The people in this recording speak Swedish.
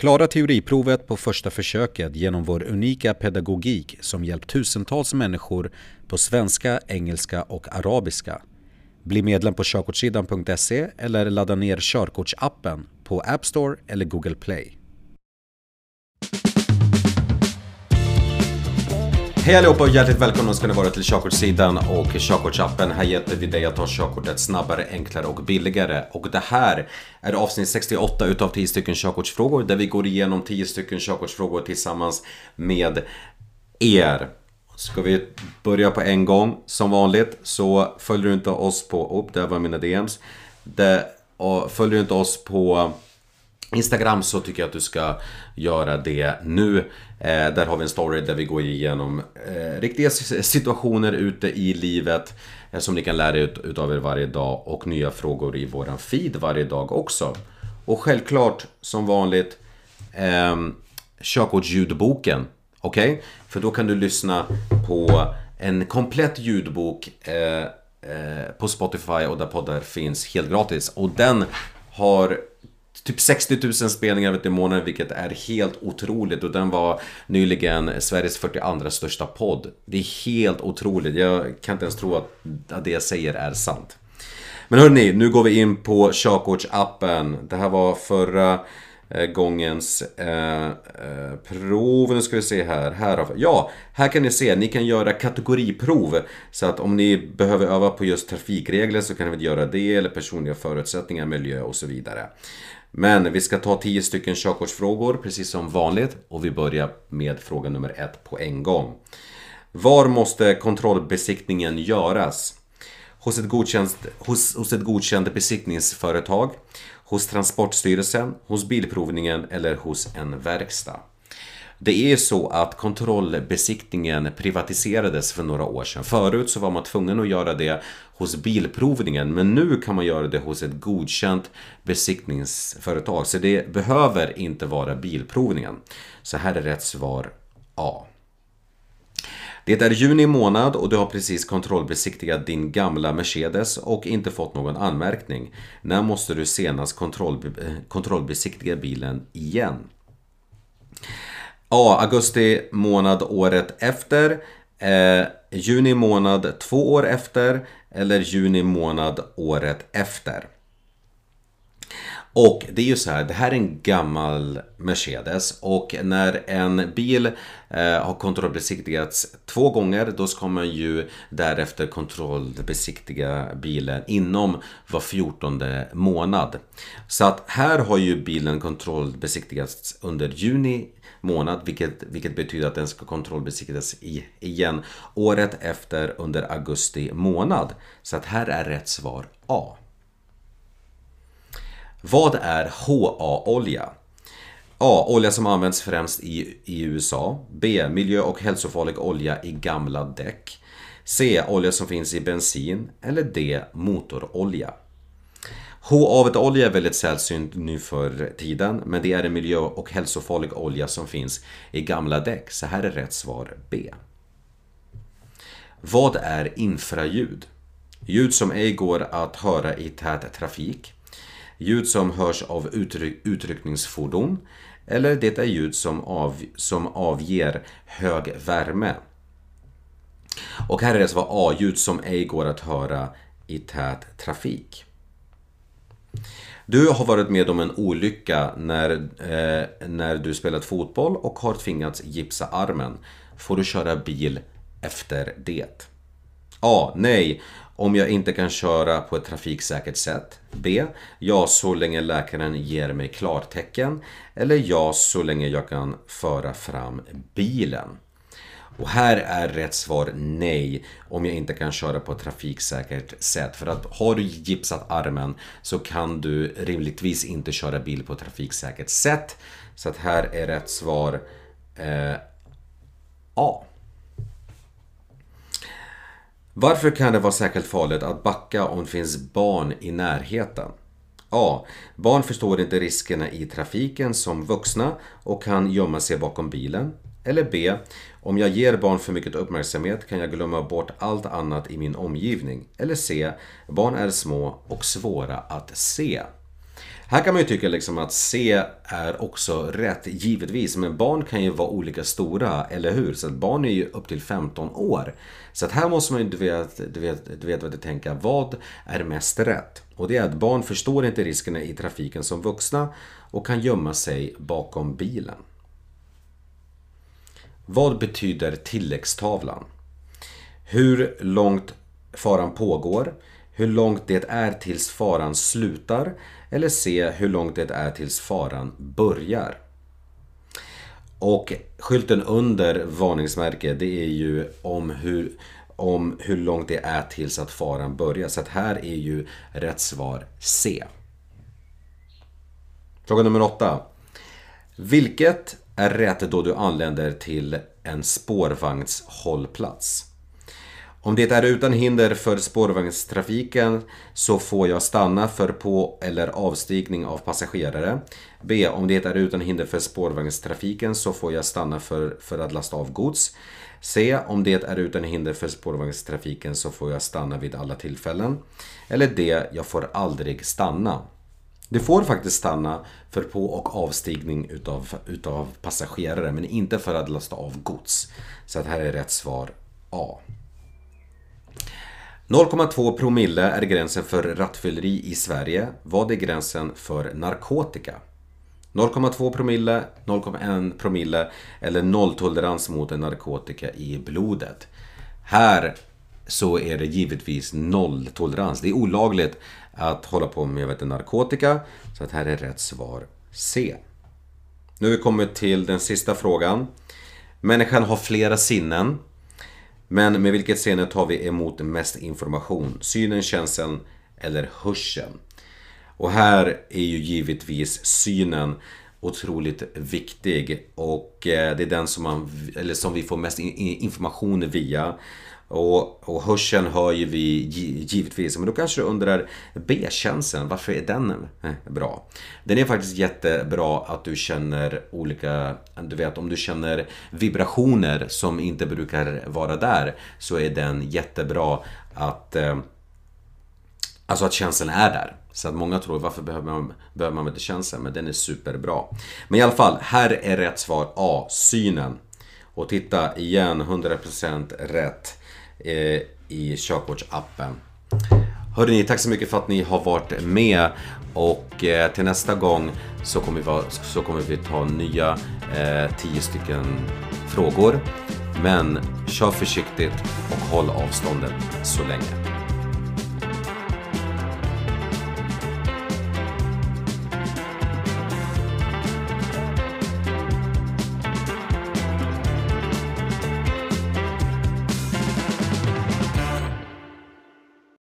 Klara teoriprovet på första försöket genom vår unika pedagogik som hjälpt tusentals människor på svenska, engelska och arabiska. Bli medlem på körkortssidan.se eller ladda ner körkortsappen på App Store eller Google Play. Hej allihopa och hjärtligt välkomna ska ni vara till Körkortssidan och Körkortsappen. Här hjälper vi dig att ta körkortet snabbare, enklare och billigare. Och det här är avsnitt 68 utav 10 stycken körkortsfrågor där vi går igenom 10 stycken körkortsfrågor tillsammans med er. Ska vi börja på en gång? Som vanligt så följer du inte oss på... Oh, där var mina DMs. Det, och följer du inte oss på Instagram så tycker jag att du ska göra det nu. Eh, där har vi en story där vi går igenom eh, riktiga situationer ute i livet eh, som ni kan lära ut utav er varje dag och nya frågor i våran feed varje dag också. Och självklart som vanligt eh, körkortsljudboken. Okej? Okay? För då kan du lyssna på en komplett ljudbok eh, eh, på Spotify och där poddar finns helt gratis. Och den har typ 60 000 spelningar i månaden vilket är helt otroligt och den var nyligen Sveriges 42 största podd. Det är helt otroligt, jag kan inte ens tro att, det jag säger är sant. Men hörni, nu går vi in på körkortsappen. Det här var förra eh, gångens eh, eh, prov. Nu ska vi se här. här. Ja, här kan ni se. Ni kan göra kategoriprov. Så att om ni behöver öva på just trafikregler så kan ni göra det. Eller personliga förutsättningar, miljö och så vidare. Men vi ska ta 10 stycken körkortsfrågor precis som vanligt och vi börjar med fråga nummer ett på en gång. Var måste kontrollbesiktningen göras? Hos ett godkänt, hos, hos ett godkänt besiktningsföretag, hos Transportstyrelsen, hos Bilprovningen eller hos en verkstad. Det är så att kontrollbesiktningen privatiserades för några år sedan. Förut så var man tvungen att göra det hos Bilprovningen men nu kan man göra det hos ett godkänt besiktningsföretag. Så det behöver inte vara Bilprovningen. Så här är rätt svar A. Det är juni månad och du har precis kontrollbesiktigat din gamla Mercedes och inte fått någon anmärkning. När måste du senast kontrollbe kontrollbesiktiga bilen igen? Ja, Augusti månad året efter. Eh, juni månad två år efter. Eller juni månad året efter. Och det är ju så här, det här är en gammal Mercedes och när en bil eh, har kontrollbesiktigats två gånger då ska man ju därefter kontrollbesiktiga bilen inom var fjortonde månad. Så att här har ju bilen kontrollbesiktigats under juni månad vilket, vilket betyder att den ska kontrollbesiktigas igen året efter under augusti månad. Så att här är rätt svar A. Vad är HA-olja? A. Olja som används främst i, i USA. B. Miljö och hälsofarlig olja i gamla däck. C. Olja som finns i bensin. Eller D. Motorolja. H-avet-olja är väldigt sällsynt nu för tiden men det är en miljö och hälsofarlig olja som finns i gamla däck. Så här är rätt svar B. Vad är infraljud? Ljud som ej går att höra i tät trafik. Ljud som hörs av utryck utryckningsfordon. Eller det är ljud som, av, som avger hög värme. Och här är det svar A. Ljud som ej går att höra i tät trafik. Du har varit med om en olycka när, eh, när du spelat fotboll och har tvingats gipsa armen. Får du köra bil efter det? A. Nej, om jag inte kan köra på ett trafiksäkert sätt. B. Ja, så länge läkaren ger mig klartecken. Eller ja, så länge jag kan föra fram bilen. Och här är rätt svar nej om jag inte kan köra på ett trafiksäkert sätt. För att har du gipsat armen så kan du rimligtvis inte köra bil på ett trafiksäkert sätt. Så att här är rätt svar eh, A. Varför kan det vara särskilt farligt att backa om det finns barn i närheten? A. Barn förstår inte riskerna i trafiken som vuxna och kan gömma sig bakom bilen. Eller B. Om jag ger barn för mycket uppmärksamhet kan jag glömma bort allt annat i min omgivning. Eller C. Barn är små och svåra att se. Här kan man ju tycka liksom att C är också rätt, givetvis. Men barn kan ju vara olika stora, eller hur? Så att barn är ju upp till 15 år. Så att här måste man ju, du vet, du vet, du vet vad du tänker. Vad är mest rätt? Och det är att barn förstår inte riskerna i trafiken som vuxna och kan gömma sig bakom bilen. Vad betyder tilläggstavlan? Hur långt faran pågår, hur långt det är tills faran slutar eller se hur långt det är tills faran börjar. Och skylten under varningsmärke det är ju om hur, om hur långt det är tills att faran börjar. Så att här är ju rätt svar C. Fråga nummer åtta. Vilket är rätt då du anländer till en spårvagnshållplats? Om det är utan hinder för spårvagnstrafiken så får jag stanna för på eller avstigning av passagerare. B. Om det är utan hinder för spårvagnstrafiken så får jag stanna för, för att lasta av gods. C. Om det är utan hinder för spårvagnstrafiken så får jag stanna vid alla tillfällen. Eller D. Jag får aldrig stanna. Du får faktiskt stanna för på och avstigning utav, utav passagerare men inte för att lasta av gods. Så att här är rätt svar A. 0,2 promille är gränsen för rattfylleri i Sverige. Vad är gränsen för narkotika? 0,2 promille, 0,1 promille eller nolltolerans mot narkotika i blodet. Här så är det givetvis nolltolerans. Det är olagligt att hålla på med vet, narkotika. Så att här är rätt svar C. Nu har vi kommit till den sista frågan. Människan har flera sinnen. Men med vilket sinne tar vi emot mest information? Synen, känseln eller hörseln? Och här är ju givetvis synen otroligt viktig och eh, det är den som, man, eller som vi får mest information via. Och, och hörseln hör ju vi givetvis, men då kanske du undrar B-känslan, varför är den eh, bra? Den är faktiskt jättebra att du känner olika, du vet om du känner vibrationer som inte brukar vara där så är den jättebra att eh, Alltså att känslan är där. Så att många tror varför behöver man, behöver man inte känslan? Men den är superbra. Men i alla fall, här är rätt svar A, synen. Och titta igen, 100% rätt Eh, i körkortsappen. Hörrni, tack så mycket för att ni har varit med och eh, till nästa gång så kommer vi, så kommer vi ta nya eh, 10 stycken frågor. Men kör försiktigt och håll avståndet så länge.